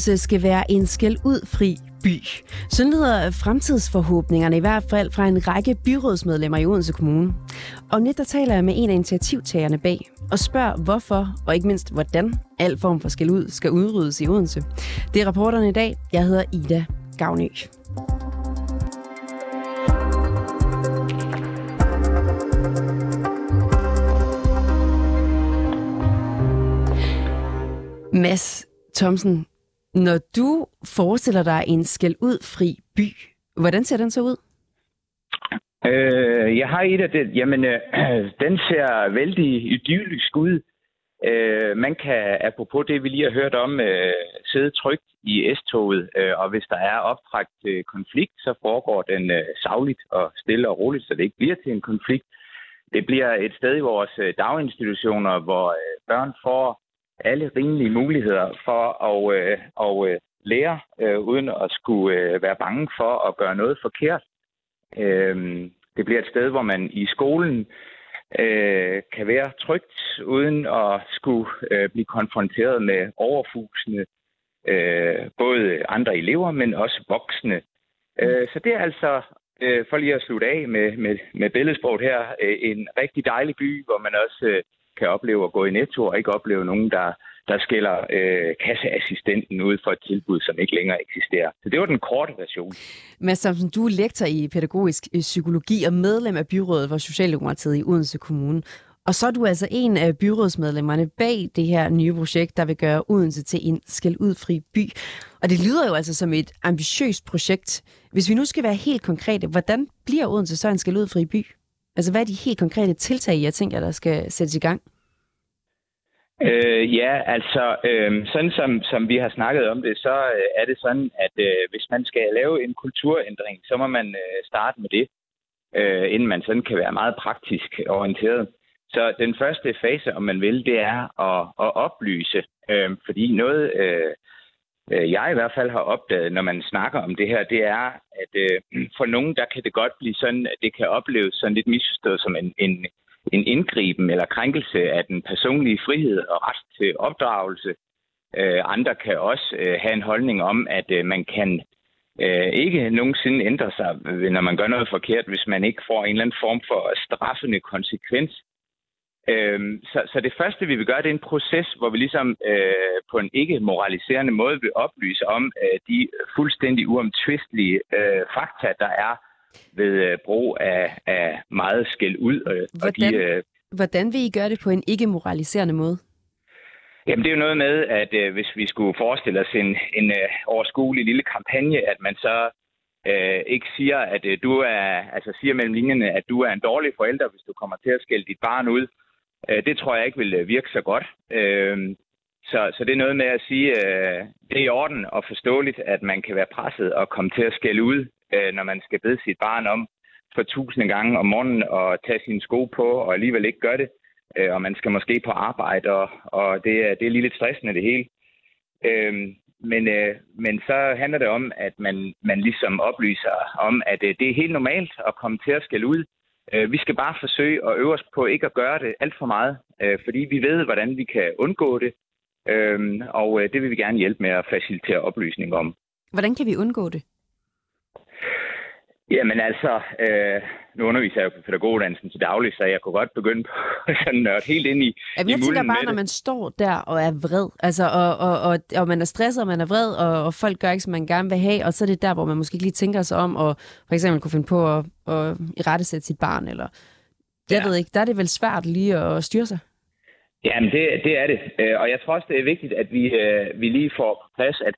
Odense skal være en skæld ud fri by. Sådan lyder fremtidsforhåbningerne i hvert fald fra en række byrådsmedlemmer i Odense Kommune. Om lidt der taler jeg med en af initiativtagerne bag og spørger hvorfor og ikke mindst hvordan al form for skæld ud skal udryddes i Odense. Det er rapporterne i dag. Jeg hedder Ida Gavnø. Mads Thomsen, når du forestiller dig en skæld ud fri by, hvordan ser den så ud? Øh, jeg har et af det. Jamen, øh, den ser vældig idyllisk ud. Øh, man kan, apropos det, vi lige har hørt om, øh, sidde trygt i S-toget, øh, og hvis der er optrækt øh, konflikt, så foregår den øh, savligt og stille og roligt, så det ikke bliver til en konflikt. Det bliver et sted i vores øh, daginstitutioner, hvor øh, børn får alle rimelige muligheder for at, øh, at øh, lære, øh, uden at skulle øh, være bange for at gøre noget forkert. Øh, det bliver et sted, hvor man i skolen øh, kan være trygt, uden at skulle øh, blive konfronteret med overfusende øh, både andre elever, men også voksne. Øh, så det er altså, øh, for lige at slutte af med, med, med billedsproget her, øh, en rigtig dejlig by, hvor man også øh, kan opleve at gå i netto og ikke opleve nogen, der, der skiller øh, kasseassistenten ud for et tilbud, som ikke længere eksisterer. Så det var den korte version. Mads Samsen, du er lektor i pædagogisk øh, psykologi og medlem af byrådet for Socialdemokratiet i Odense Kommune. Og så er du altså en af byrådsmedlemmerne bag det her nye projekt, der vil gøre Odense til en skældudfri by. Og det lyder jo altså som et ambitiøst projekt. Hvis vi nu skal være helt konkrete, hvordan bliver Odense så en skældudfri by? Altså hvad er de helt konkrete tiltag, jeg tænker, der skal sættes i gang? Øh, ja, altså øh, sådan som, som vi har snakket om det, så øh, er det sådan, at øh, hvis man skal lave en kulturændring, så må man øh, starte med det, øh, inden man sådan kan være meget praktisk orienteret. Så den første fase, om man vil, det er at, at oplyse, øh, fordi noget, øh, øh jeg i hvert fald har opdaget, når man snakker om det her, det er, at øh, for nogen, der kan det godt blive sådan, at det kan opleves sådan lidt misforstået som en, en, en indgriben eller krænkelse af den personlige frihed og ret til opdragelse. Øh, andre kan også øh, have en holdning om, at øh, man kan øh, ikke nogensinde ændre sig, øh, når man gør noget forkert, hvis man ikke får en eller anden form for straffende konsekvens. Øh, så, så det første, vi vil gøre, det er en proces, hvor vi ligesom øh, på en ikke-moraliserende måde vil oplyse om øh, de fuldstændig uomtvistelige øh, fakta, der er ved øh, brug af, af meget skæld ud. Øh, hvordan, og de, øh, hvordan vil I gøre det på en ikke-moraliserende måde? Jamen det er jo noget med, at øh, hvis vi skulle forestille os en, en øh, overskuelig lille kampagne, at man så øh, ikke siger, at øh, du er, altså siger mellem linjerne, at du er en dårlig forælder, hvis du kommer til at skælde dit barn ud. Øh, det tror jeg ikke vil øh, virke så godt. Øh, så, så det er noget med at sige, øh, det er i orden og forståeligt, at man kan være presset og komme til at skælde ud øh, når man skal bede sit barn om for tusinde gange om morgenen og tage sine sko på og alligevel ikke gøre det. Øh, og man skal måske på arbejde, og, og det, er, det er lige lidt stressende det hele. Øh, men, øh, men så handler det om, at man, man ligesom oplyser om, at øh, det er helt normalt at komme til at skælde ud. Øh, vi skal bare forsøge at øve os på ikke at gøre det alt for meget, øh, fordi vi ved, hvordan vi kan undgå det. Øh, og øh, det vil vi gerne hjælpe med at facilitere oplysning om. Hvordan kan vi undgå det? Jamen altså, øh, nu underviser jeg jo på pædagoguddannelsen til daglig, så jeg kunne godt begynde på sådan nørde helt ind i Jamen, jeg tænker bare, når man står der og er vred, altså, og, og, og, og man er stresset, og man er vred, og, og folk gør ikke, som man gerne vil have, og så er det der, hvor man måske ikke lige tænker sig om, og for eksempel kunne finde på at, at rettesætte sit barn, eller jeg ja. ved ikke, der er det vel svært lige at styre sig. Jamen, det, det er det. Øh, og jeg tror også, det er vigtigt, at vi, øh, vi lige får på plads, at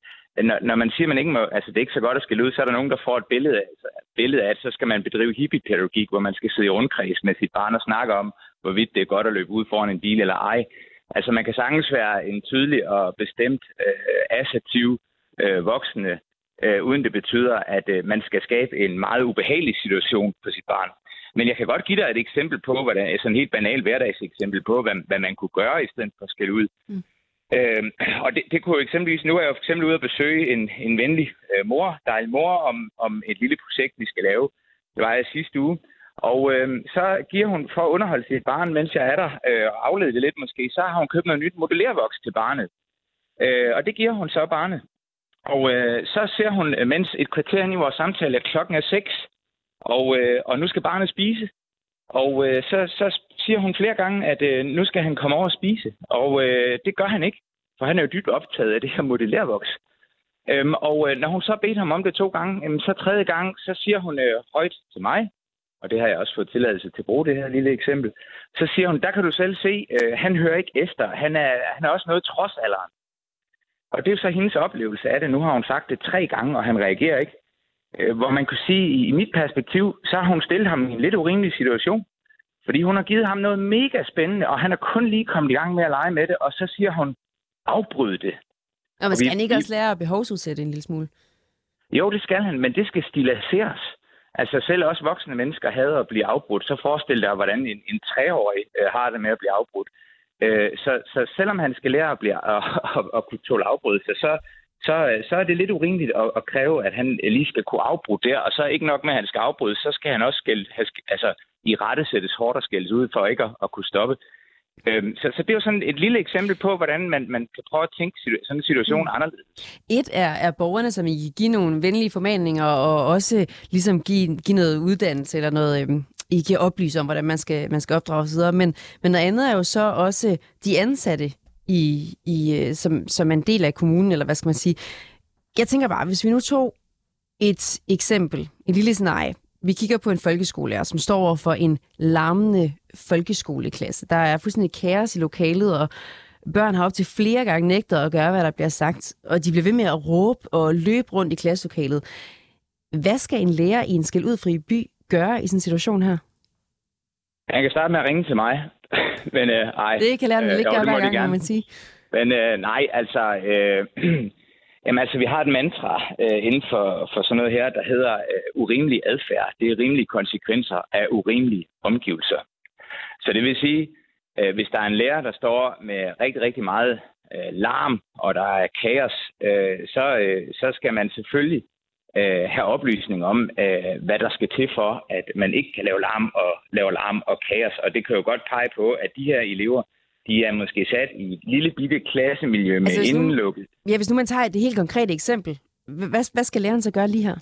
når, når man siger, man ikke må, altså det er ikke så godt at skille ud, så er der nogen, der får et billede af, altså, billede af at så skal man bedrive hippie-pædagogik, hvor man skal sidde i rundkreds med sit barn og snakke om, hvorvidt det er godt at løbe ud foran en bil eller ej. Altså man kan sagtens være en tydelig og bestemt øh, assertiv øh, voksne, øh, uden det betyder, at øh, man skal skabe en meget ubehagelig situation for sit barn. Men jeg kan godt give dig et eksempel på, hvordan, sådan en helt banal hverdagseksempel på, hvad, hvad man kunne gøre i stedet for at skille ud. Mm. Øh, og det, det kunne eksempelvis, nu er jeg jo for eksempel ude at besøge en, en venlig øh, mor, der er en mor, om, om et lille projekt, vi skal lave. Det var jeg sidste uge. Og øh, så giver hun, for at underholde sit barn, mens jeg er der, øh, og aflede det lidt måske, så har hun købt noget nyt modellervoks til barnet. Øh, og det giver hun så barnet. Og øh, så ser hun, øh, mens et kvarter ind i vores samtale, at klokken er 6, og, øh, og nu skal barnet spise. Og øh, så, så siger hun flere gange, at øh, nu skal han komme over og spise. Og øh, det gør han ikke, for han er jo dybt optaget af det her modellervoks. Øhm, og øh, når hun så bedte ham om det to gange, jamen, så tredje gang, så siger hun øh, højt til mig, og det har jeg også fået tilladelse til at bruge, det her lille eksempel, så siger hun, der kan du selv se, øh, han hører ikke efter. Han er, han er også noget trods alderen. Og det er så hendes oplevelse af det. Nu har hun sagt det tre gange, og han reagerer ikke. Øh, hvor man kunne sige, i mit perspektiv, så har hun stillet ham i en lidt urimelig situation. Fordi hun har givet ham noget mega spændende, og han er kun lige kommet i gang med at lege med det, og så siger hun, afbryd det. Og man skal han ikke også lære at behovsudsætte en lille smule? Jo, det skal han, men det skal stilaseres. Altså selv også voksne mennesker hader at blive afbrudt. Så forestil dig, hvordan en, en treårig øh, har det med at blive afbrudt. Øh, så, så selvom han skal lære at, blive, at, at, at kunne tåle afbrydelse, så, så, så er det lidt urimeligt at, at kræve, at han lige skal kunne afbryde der. Og så ikke nok med, at han skal afbryde, så skal han også skæld, altså, i rette sættes hårdt og skældes ud for ikke at, at kunne stoppe. Øhm, så, så det er jo sådan et lille eksempel på, hvordan man, man kan prøve at tænke sådan en situation mm. anderledes. Et er, er borgerne, som I give nogle venlige formaninger, og også ligesom give, give noget uddannelse eller noget, øhm, I kan oplyse om, hvordan man skal, man skal opdrage osv. Men, men noget andet er jo så også de ansatte, i, i, øh, som, som er en del af kommunen, eller hvad skal man sige. Jeg tænker bare, hvis vi nu tog et eksempel, et lille scenarie, vi kigger på en folkeskolelærer, som står over for en larmende folkeskoleklasse. Der er fuldstændig kaos i lokalet, og børn har op til flere gange nægtet at gøre, hvad der bliver sagt, og de bliver ved med at råbe og løbe rundt i klasselokalet. Hvad skal en lærer i en skældudfri by gøre i sådan en situation her? Han kan starte med at ringe til mig. Men øh, ej. Det kan lærerne øh, ikke gøre hver gang, må man sige. Men øh, nej, altså... Øh, Jamen altså, vi har et mantra øh, inden for, for sådan noget her, der hedder øh, urimelig adfærd. Det er rimelige konsekvenser af urimelige omgivelser. Så det vil sige, øh, hvis der er en lærer, der står med rigtig, rigtig meget øh, larm, og der er kaos, øh, så, øh, så skal man selvfølgelig øh, have oplysning om, øh, hvad der skal til for, at man ikke kan lave larm og lave larm og kaos. Og det kan jo godt pege på, at de her elever, de er måske sat i et lille bitte klassemiljø med altså, indenlukket. Ja, hvis nu man tager et helt konkret eksempel, hvad, hvad skal læreren så gøre lige her?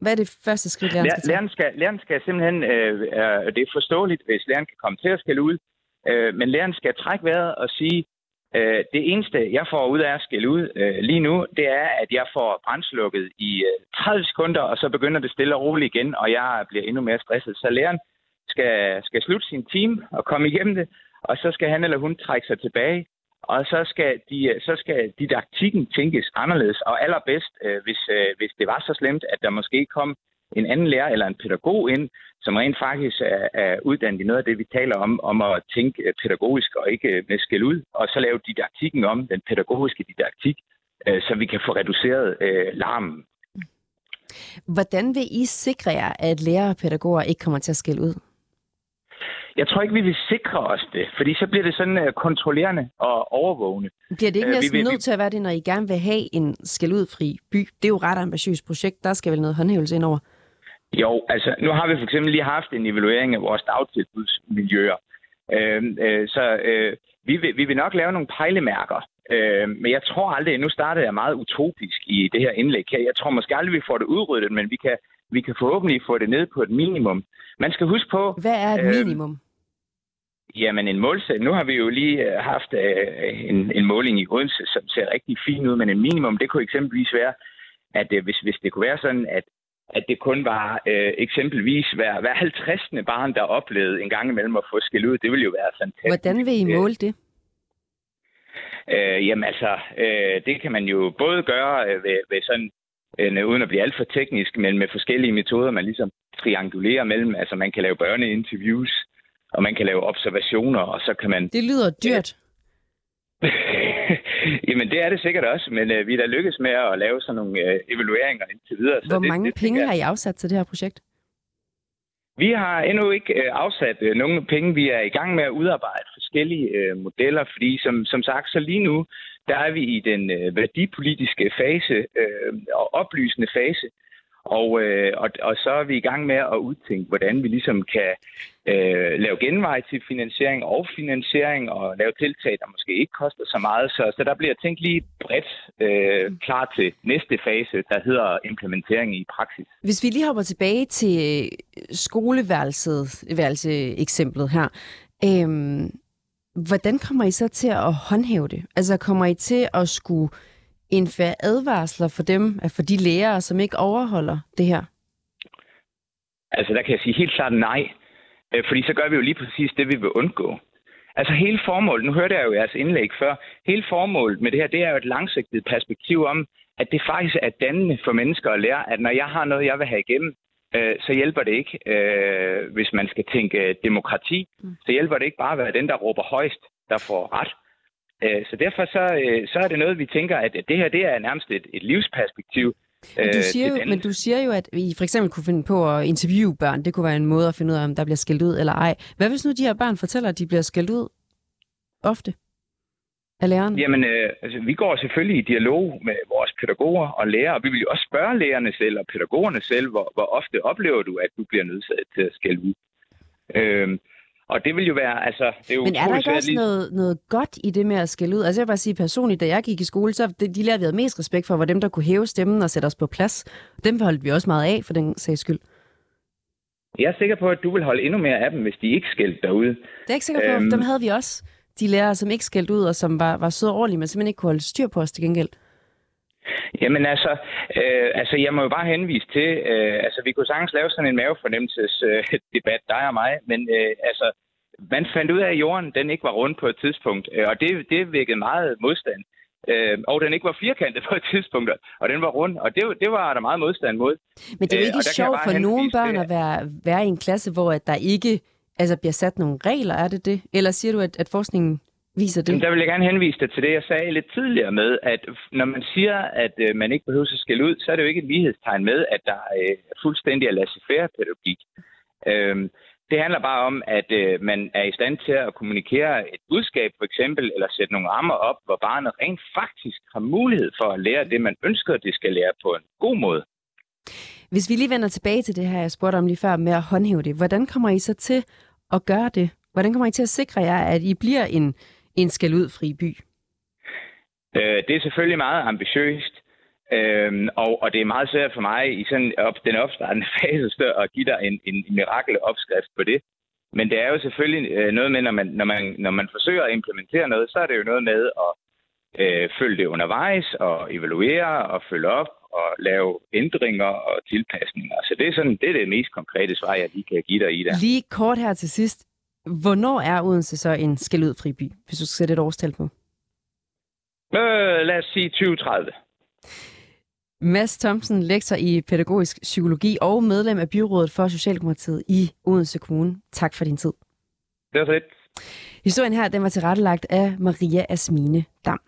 Hvad er det første skridt, læreren skal tage? Læreren skal, læreren skal simpelthen, øh, øh, det er forståeligt, hvis læreren kan komme til at skælde ud, øh, men læreren skal trække vejret og sige, øh, det eneste, jeg får ud af at skille ud øh, lige nu, det er, at jeg får brændslukket i øh, 30 sekunder, og så begynder det stille og roligt igen, og jeg bliver endnu mere stresset. Så læreren skal, skal slutte sin team og komme igennem det, og så skal han eller hun trække sig tilbage, og så skal, de, så skal didaktikken tænkes anderledes, og allerbedst, øh, hvis, øh, hvis det var så slemt, at der måske kom en anden lærer eller en pædagog ind, som rent faktisk er, er uddannet i noget af det, vi taler om, om at tænke pædagogisk og ikke med skæld ud, og så lave didaktikken om, den pædagogiske didaktik, øh, så vi kan få reduceret øh, larmen. Hvordan vil I sikre jer, at lærere og pædagoger ikke kommer til at skælde ud? Jeg tror ikke, vi vil sikre os det, fordi så bliver det sådan uh, kontrollerende og overvågende. Bliver det ikke næsten vi, vi, nødt til at være det, når I gerne vil have en skældudfri by? Det er jo ret ambitiøst projekt. Der skal vel noget håndhævelse ind over? Jo, altså nu har vi for eksempel lige haft en evaluering af vores dagtilbudsmiljøer. Uh, uh, så uh, vi, vil, vi vil nok lave nogle pejlemærker, Uh, men jeg tror aldrig, nu startede jeg meget utopisk i det her indlæg her. Jeg tror måske aldrig, vi får det udryddet, men vi kan, vi kan forhåbentlig få det ned på et minimum. Man skal huske på... Hvad er et øh, minimum? Jamen en målsætning. Nu har vi jo lige øh, haft øh, en, en måling i Odense, som ser rigtig fin ud, men en minimum, det kunne eksempelvis være, at øh, hvis, hvis det kunne være sådan, at at det kun var øh, eksempelvis hver, hver 50. barn, der oplevede en gang imellem at få skæld ud. Det ville jo være fantastisk. Hvordan vil I måle det? Øh, jamen altså, øh, det kan man jo både gøre øh, ved, ved sådan øh, uden at blive alt for teknisk, men med forskellige metoder, man ligesom triangulerer mellem. Altså man kan lave børneinterviews, og man kan lave observationer, og så kan man... Det lyder dyrt. Jamen, det er det sikkert også, men øh, vi er da lykkes med at lave sådan nogle øh, evalueringer indtil videre. Hvor så det, mange det, penge har I afsat til det her projekt? Vi har endnu ikke øh, afsat øh, nogle penge. Vi er i gang med at udarbejde forskellige øh, modeller, fordi som, som sagt, så lige nu, der er vi i den øh, værdipolitiske fase øh, og oplysende fase. Og, øh, og, og så er vi i gang med at udtænke, hvordan vi ligesom kan øh, lave genvej til finansiering og finansiering og lave tiltag, der måske ikke koster så meget. Så, så der bliver tænkt lige bredt øh, klar til næste fase, der hedder implementering i praksis. Hvis vi lige hopper tilbage til øh, skoleværelset eksemplet her. Øhm, hvordan kommer I så til at håndhæve det? Altså kommer I til at skulle indføre advarsler for dem, for de lærere, som ikke overholder det her? Altså, der kan jeg sige helt klart nej. Øh, fordi så gør vi jo lige præcis det, vi vil undgå. Altså hele formålet, nu hørte jeg jo jeres indlæg før, hele formålet med det her, det er jo et langsigtet perspektiv om, at det faktisk er dannende for mennesker at lære, at når jeg har noget, jeg vil have igennem, øh, så hjælper det ikke, øh, hvis man skal tænke demokrati, mm. så hjælper det ikke bare at være den, der råber højst, der får ret. Øh, så derfor så, øh, så er det noget, vi tænker, at det her det er nærmest et, et livsperspektiv. Men du, øh, siger jo, men du siger jo, at I for eksempel kunne finde på at interviewe børn. Det kunne være en måde at finde ud af, om der bliver skældt ud eller ej. Hvad hvis nu de her børn fortæller, at de bliver skældt ud ofte af lærerne? Jamen, øh, altså, vi går selvfølgelig i dialog med vores pædagoger og lærere, og vi vil jo også spørge lærerne selv og pædagogerne selv, hvor, hvor ofte oplever du, at du bliver nødsaget til at skælde ud. Øh, og det vil jo være, altså... Det er jo Men er der ikke også lige... noget, noget godt i det med at skælde ud? Altså jeg vil bare sige personligt, da jeg gik i skole, så de, de lærte, vi havde mest respekt for, var dem, der kunne hæve stemmen og sætte os på plads. Dem holdt vi også meget af, for den sags skyld. Jeg er sikker på, at du vil holde endnu mere af dem, hvis de ikke skældte derude. Det er ikke sikker på, øhm... dem havde vi også. De lærere, som ikke skældte ud, og som var, var søde og ordentlige, men simpelthen ikke kunne holde styr på os til gengæld. Jamen altså, øh, altså, jeg må jo bare henvise til, øh, altså vi kunne sagtens lave sådan en mavefornemmelsesdebat, øh, dig og mig, men øh, altså, man fandt ud af, at jorden den ikke var rund på et tidspunkt, øh, og det, det vækkede meget modstand. Øh, og den ikke var firkantet på et tidspunkt, og den var rund, og det, det var der meget modstand mod. Men det er jo ikke øh, sjovt for nogle børn at være, være i en klasse, hvor at der ikke altså, bliver sat nogle regler, er det det? Eller siger du, at, at forskningen viser det? Jamen, der vil jeg gerne henvise dig til det, jeg sagde lidt tidligere med, at når man siger, at øh, man ikke behøver at skille ud, så er det jo ikke et lighedstegn med, at der er øh, fuldstændig er laissez-faire pædagogik. Øh, det handler bare om, at øh, man er i stand til at kommunikere et budskab, for eksempel, eller sætte nogle rammer op, hvor barnet rent faktisk har mulighed for at lære det, man ønsker, det skal lære på en god måde. Hvis vi lige vender tilbage til det her, jeg spurgte om lige før med at håndhæve det, hvordan kommer I så til at gøre det? Hvordan kommer I til at sikre jer, at I bliver en, en skal ud fri by? Øh, det er selvfølgelig meget ambitiøst. Øhm, og, og det er meget svært for mig i sådan op, den opstartende fase at give dig en, en, en mirakelopskrift på det. Men det er jo selvfølgelig øh, noget med, når man, når, man, når man forsøger at implementere noget, så er det jo noget med at øh, følge det undervejs og evaluere og følge op og lave ændringer og tilpasninger. Så det er, sådan, det, er det mest konkrete svar, jeg lige kan give dig i der. Lige kort her til sidst. Hvornår er Odense så en skældudfri by, hvis du skal sætte et årstal på? Øh, lad os sige 2030. Mads Thomsen, lektor i pædagogisk psykologi og medlem af byrådet for Socialdemokratiet i Odense Kommune. Tak for din tid. Det var så lidt. Historien her den var tilrettelagt af Maria Asmine Dam.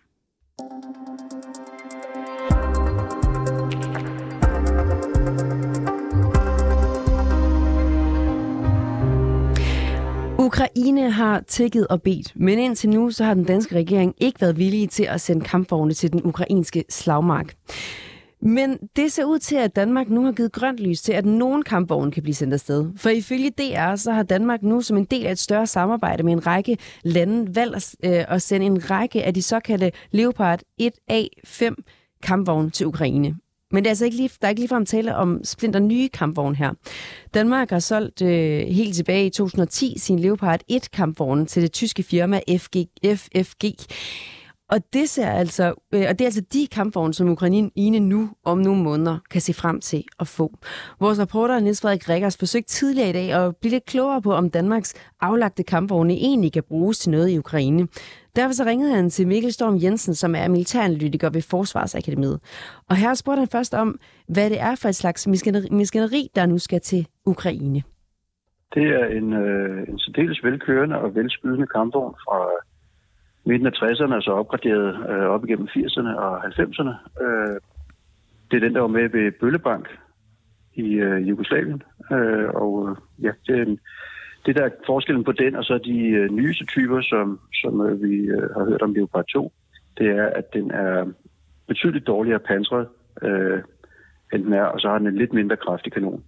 Ukraine har tækket og bedt, men indtil nu så har den danske regering ikke været villige til at sende kampvogne til den ukrainske slagmark. Men det ser ud til, at Danmark nu har givet grønt lys til, at nogen kampvogne kan blive sendt afsted. For ifølge DR, så har Danmark nu som en del af et større samarbejde med en række lande valgt at øh, sende en række af de såkaldte Leopard 1A5 kampvogne til Ukraine. Men det er altså ikke lige, der er ikke ligefrem tale om splinter nye kampvogne her. Danmark har solgt øh, helt tilbage i 2010 sin Leopard 1 kampvogne til det tyske firma FG, FFG. Og det, ser altså, øh, og det er altså de kampvogne, som Ukraine nu om nogle måneder kan se frem til at få. Vores reporter Niels Frederik Rikkers forsøgte tidligere i dag at blive lidt klogere på, om Danmarks aflagte kampvogne egentlig kan bruges til noget i Ukraine. Derfor så ringede han til Mikkel Storm Jensen, som er militæranalytiker ved Forsvarsakademiet. Og her spurgte han først om, hvad det er for et slags maskineri, der nu skal til Ukraine. Det er en, øh, en særdeles velkørende og velskydende kampvogn fra øh, midten af 60'erne, altså opgraderet øh, op igennem 80'erne og 90'erne. Øh, det er den, der var med ved Bøllebank i øh, Jugoslavien. Øh, og øh, ja, det er en, det der er forskellen på den og så de øh, nyeste typer, som, som øh, vi øh, har hørt om Leopard 2, det er, at den er betydeligt dårligere pansret, øh, end den er, og så har den en lidt mindre kraftig kanon.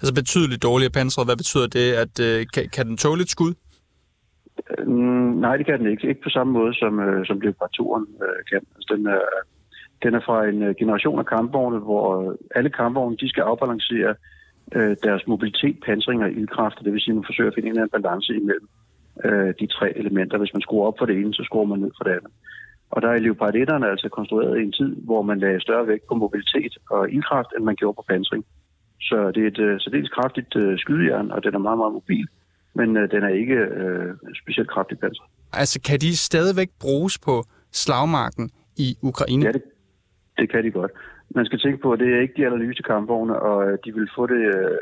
Altså betydeligt dårligere pansret, hvad betyder det? At, øh, kan, kan den tåle et skud? Mm, nej, det kan den ikke. Ikke på samme måde, som, øh, som Leopard øh, kan. Altså, den, er, den er fra en øh, generation af kampvogne, hvor alle kampvogne de skal afbalancere øh, deres mobilitet, pansring og ildkraft. Det vil sige, at man forsøger at finde en eller anden balance imellem øh, de tre elementer. Hvis man skruer op for det ene, så skruer man ned for det andet. Og der er Leopard 1'erne altså konstrueret i en tid, hvor man lagde større vægt på mobilitet og ildkraft, end man gjorde på pansring. Så det er et uh, særdeles kraftigt uh, skydejern, og den er meget, meget mobil, men uh, den er ikke uh, specielt kraftig panser. Altså, kan de stadigvæk bruges på slagmarken i Ukraine? Ja, det, det kan de godt. Man skal tænke på, at det er ikke de allernyeste kampvogne, og øh, de vil få det øh,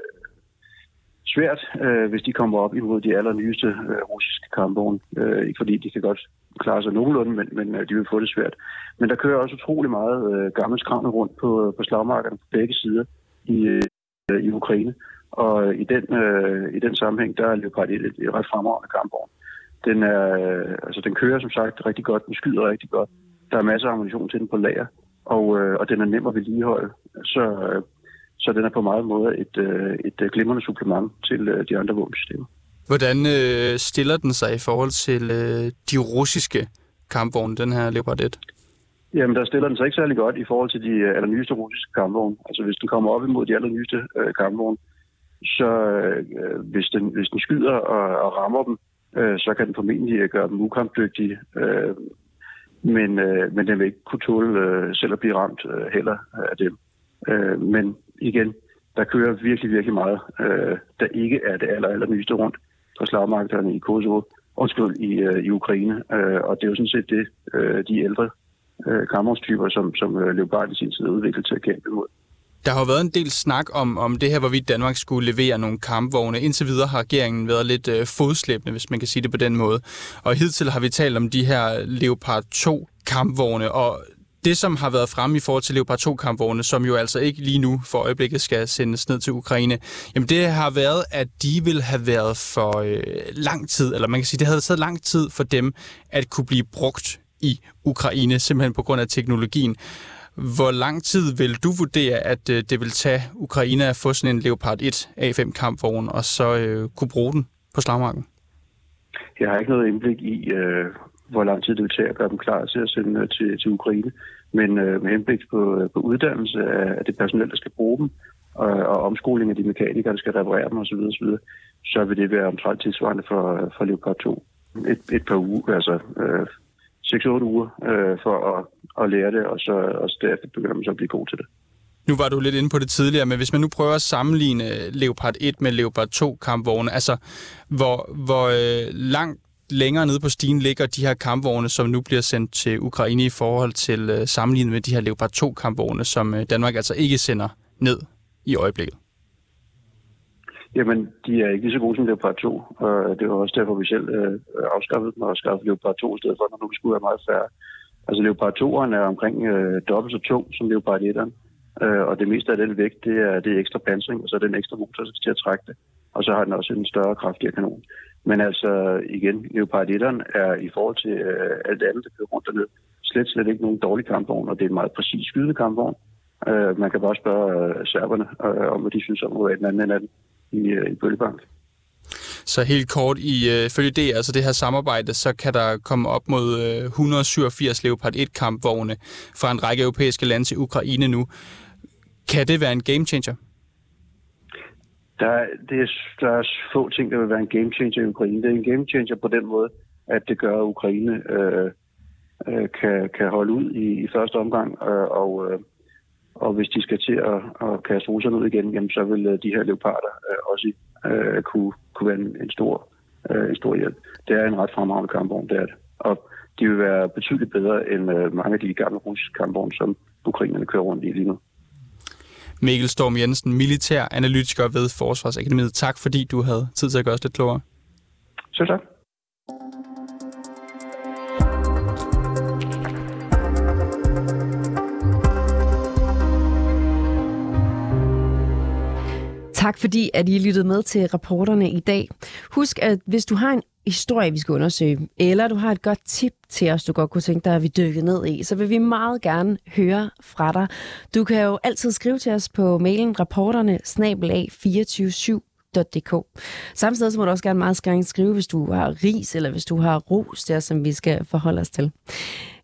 svært, øh, hvis de kommer op imod de allernyeste øh, russiske kampvogne. Øh, ikke fordi de kan godt klare sig nogenlunde, men, men øh, de vil få det svært. Men der kører også utrolig meget øh, gammel skræmme rundt på, øh, på slagmarkerne på begge sider i, øh, i Ukraine. Og øh, i den, øh, i den sammenhæng, der er Leopard 1 et, et ret fremragende kampvogn. Den, er, øh, altså, den kører som sagt rigtig godt, den skyder rigtig godt. Der er masser af ammunition til den på lager, og, øh, og den er nem at vedligeholde. Så, øh, så den er på meget måde et, øh, et øh, glimrende supplement til øh, de andre våbensystemer. Hvordan øh, stiller den sig i forhold til øh, de russiske kampvogne, den her Leopard 1? Jamen, der stiller den sig ikke særlig godt i forhold til de øh, allernyeste russiske kampvogne. Altså, hvis den kommer op imod de allernyeste øh, kampvogne, så øh, hvis, den, hvis den skyder og, og rammer dem, øh, så kan den formentlig øh, gøre dem ukampdygtige. Øh, men, øh, men den vil ikke kunne tåle øh, selv at blive ramt øh, heller af dem. Øh, men igen, der kører virkelig, virkelig meget, øh, der ikke er det aller, allernyeste rundt på slagmarkederne i Kosovo, undskyld, i, øh, i Ukraine. Øh, og det er jo sådan set det, øh, de ældre øh, kampvognstyper, som, som øh, Leopard i sin tid udviklet til at kæmpe imod. Der har jo været en del snak om, om det her, hvorvidt Danmark skulle levere nogle kampvogne. Indtil videre har regeringen været lidt øh, fodslæbende, hvis man kan sige det på den måde. Og hidtil har vi talt om de her Leopard 2 kampvogne, og det, som har været fremme i forhold til Leopard 2-kampvogne, som jo altså ikke lige nu for øjeblikket skal sendes ned til Ukraine, jamen det har været, at de vil have været for øh, lang tid, eller man kan sige, det havde taget lang tid for dem at kunne blive brugt i Ukraine, simpelthen på grund af teknologien. Hvor lang tid vil du vurdere, at øh, det vil tage Ukraine at få sådan en Leopard 1 A5 kampvogn, og så øh, kunne bruge den på slagmarken? Jeg har ikke noget indblik i, øh, hvor lang tid det vil tage at gøre dem klar til at sende øh, til, til Ukraine. Men øh, med henblik på, øh, på uddannelse af det personel, der skal bruge dem, og, og omskoling af de mekanikere, der skal reparere dem osv., osv., så vil det være omtrent tilsvarende for, for Leopard 2. Et, et par uger, altså øh, 6-8 uger øh, for at, at lære det, og så og derefter begynder man så at blive god til det. Nu var du lidt inde på det tidligere, men hvis man nu prøver at sammenligne øh, Leopard 1 med Leopard 2 kampvogne, altså hvor, hvor øh, langt længere nede på stigen ligger de her kampvogne, som nu bliver sendt til Ukraine i forhold til øh, sammenlignet med de her Leopard 2 kampvogne, som øh, Danmark altså ikke sender ned i øjeblikket? Jamen, de er ikke lige så gode som Leopard 2, og det var også derfor, vi selv øh, afskaffede dem og skaffede Leopard 2 i stedet for, når nu skulle være meget færre. Altså, Leopard 2'eren er omkring øh, dobbelt så tung som Leopard 1'eren, øh, og det meste af den vægt, det er, det er ekstra pansring, og så er den ekstra motor, der skal til at trække det. Og så har den også en større kraftigere kanon. Men altså, igen, Leopard 1'eren er i forhold til øh, alt det andet, der kører rundt dernede, slet, slet ikke nogen dårlig kampvogn, og det er en meget præcis skydende kampvogn. Øh, man kan bare spørge øh, serberne øh, om, hvad de synes om, hvor den anden af den i, øh, i Bøllebank. Så helt kort, i øh, følge det, altså det her samarbejde, så kan der komme op mod øh, 187 Leopard 1-kampvogne fra en række europæiske lande til Ukraine nu. Kan det være en game changer? Der, det er, der er få ting, der vil være en game changer i Ukraine. Det er en game changer på den måde, at det gør, at Ukraine øh, øh, kan, kan holde ud i, i første omgang, øh, og, øh, og hvis de skal til at, at kaste russerne ud igen, jamen, så vil øh, de her leoparder øh, også øh, kunne, kunne være en, en, stor, øh, en stor hjælp. Det er en ret fremragende kampvogn, det er det. Og de vil være betydeligt bedre end øh, mange af de gamle russiske kampvogne, som ukrainerne kører rundt i lige nu. Mikkel Storm Jensen, militær analytiker ved Forsvarsakademiet. Tak fordi du havde tid til at gøre os lidt klogere. Selv tak. Tak fordi, at I lyttede med til rapporterne i dag. Husk, at hvis du har en historie, vi skal undersøge, eller du har et godt tip til os, du godt kunne tænke dig, at vi dykker ned i, så vil vi meget gerne høre fra dig. Du kan jo altid skrive til os på mailen rapporterne snabelag 247 dk. Samtidig så må du også gerne meget gerne skrive, hvis du har ris, eller hvis du har ros der, som vi skal forholde os til.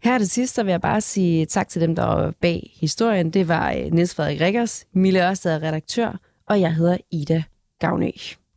Her det sidste, så vil jeg bare sige tak til dem, der var bag historien. Det var øh, Niels Frederik Rikkers, Mille Ørsted redaktør, og jeg hedder Ida Gavnø.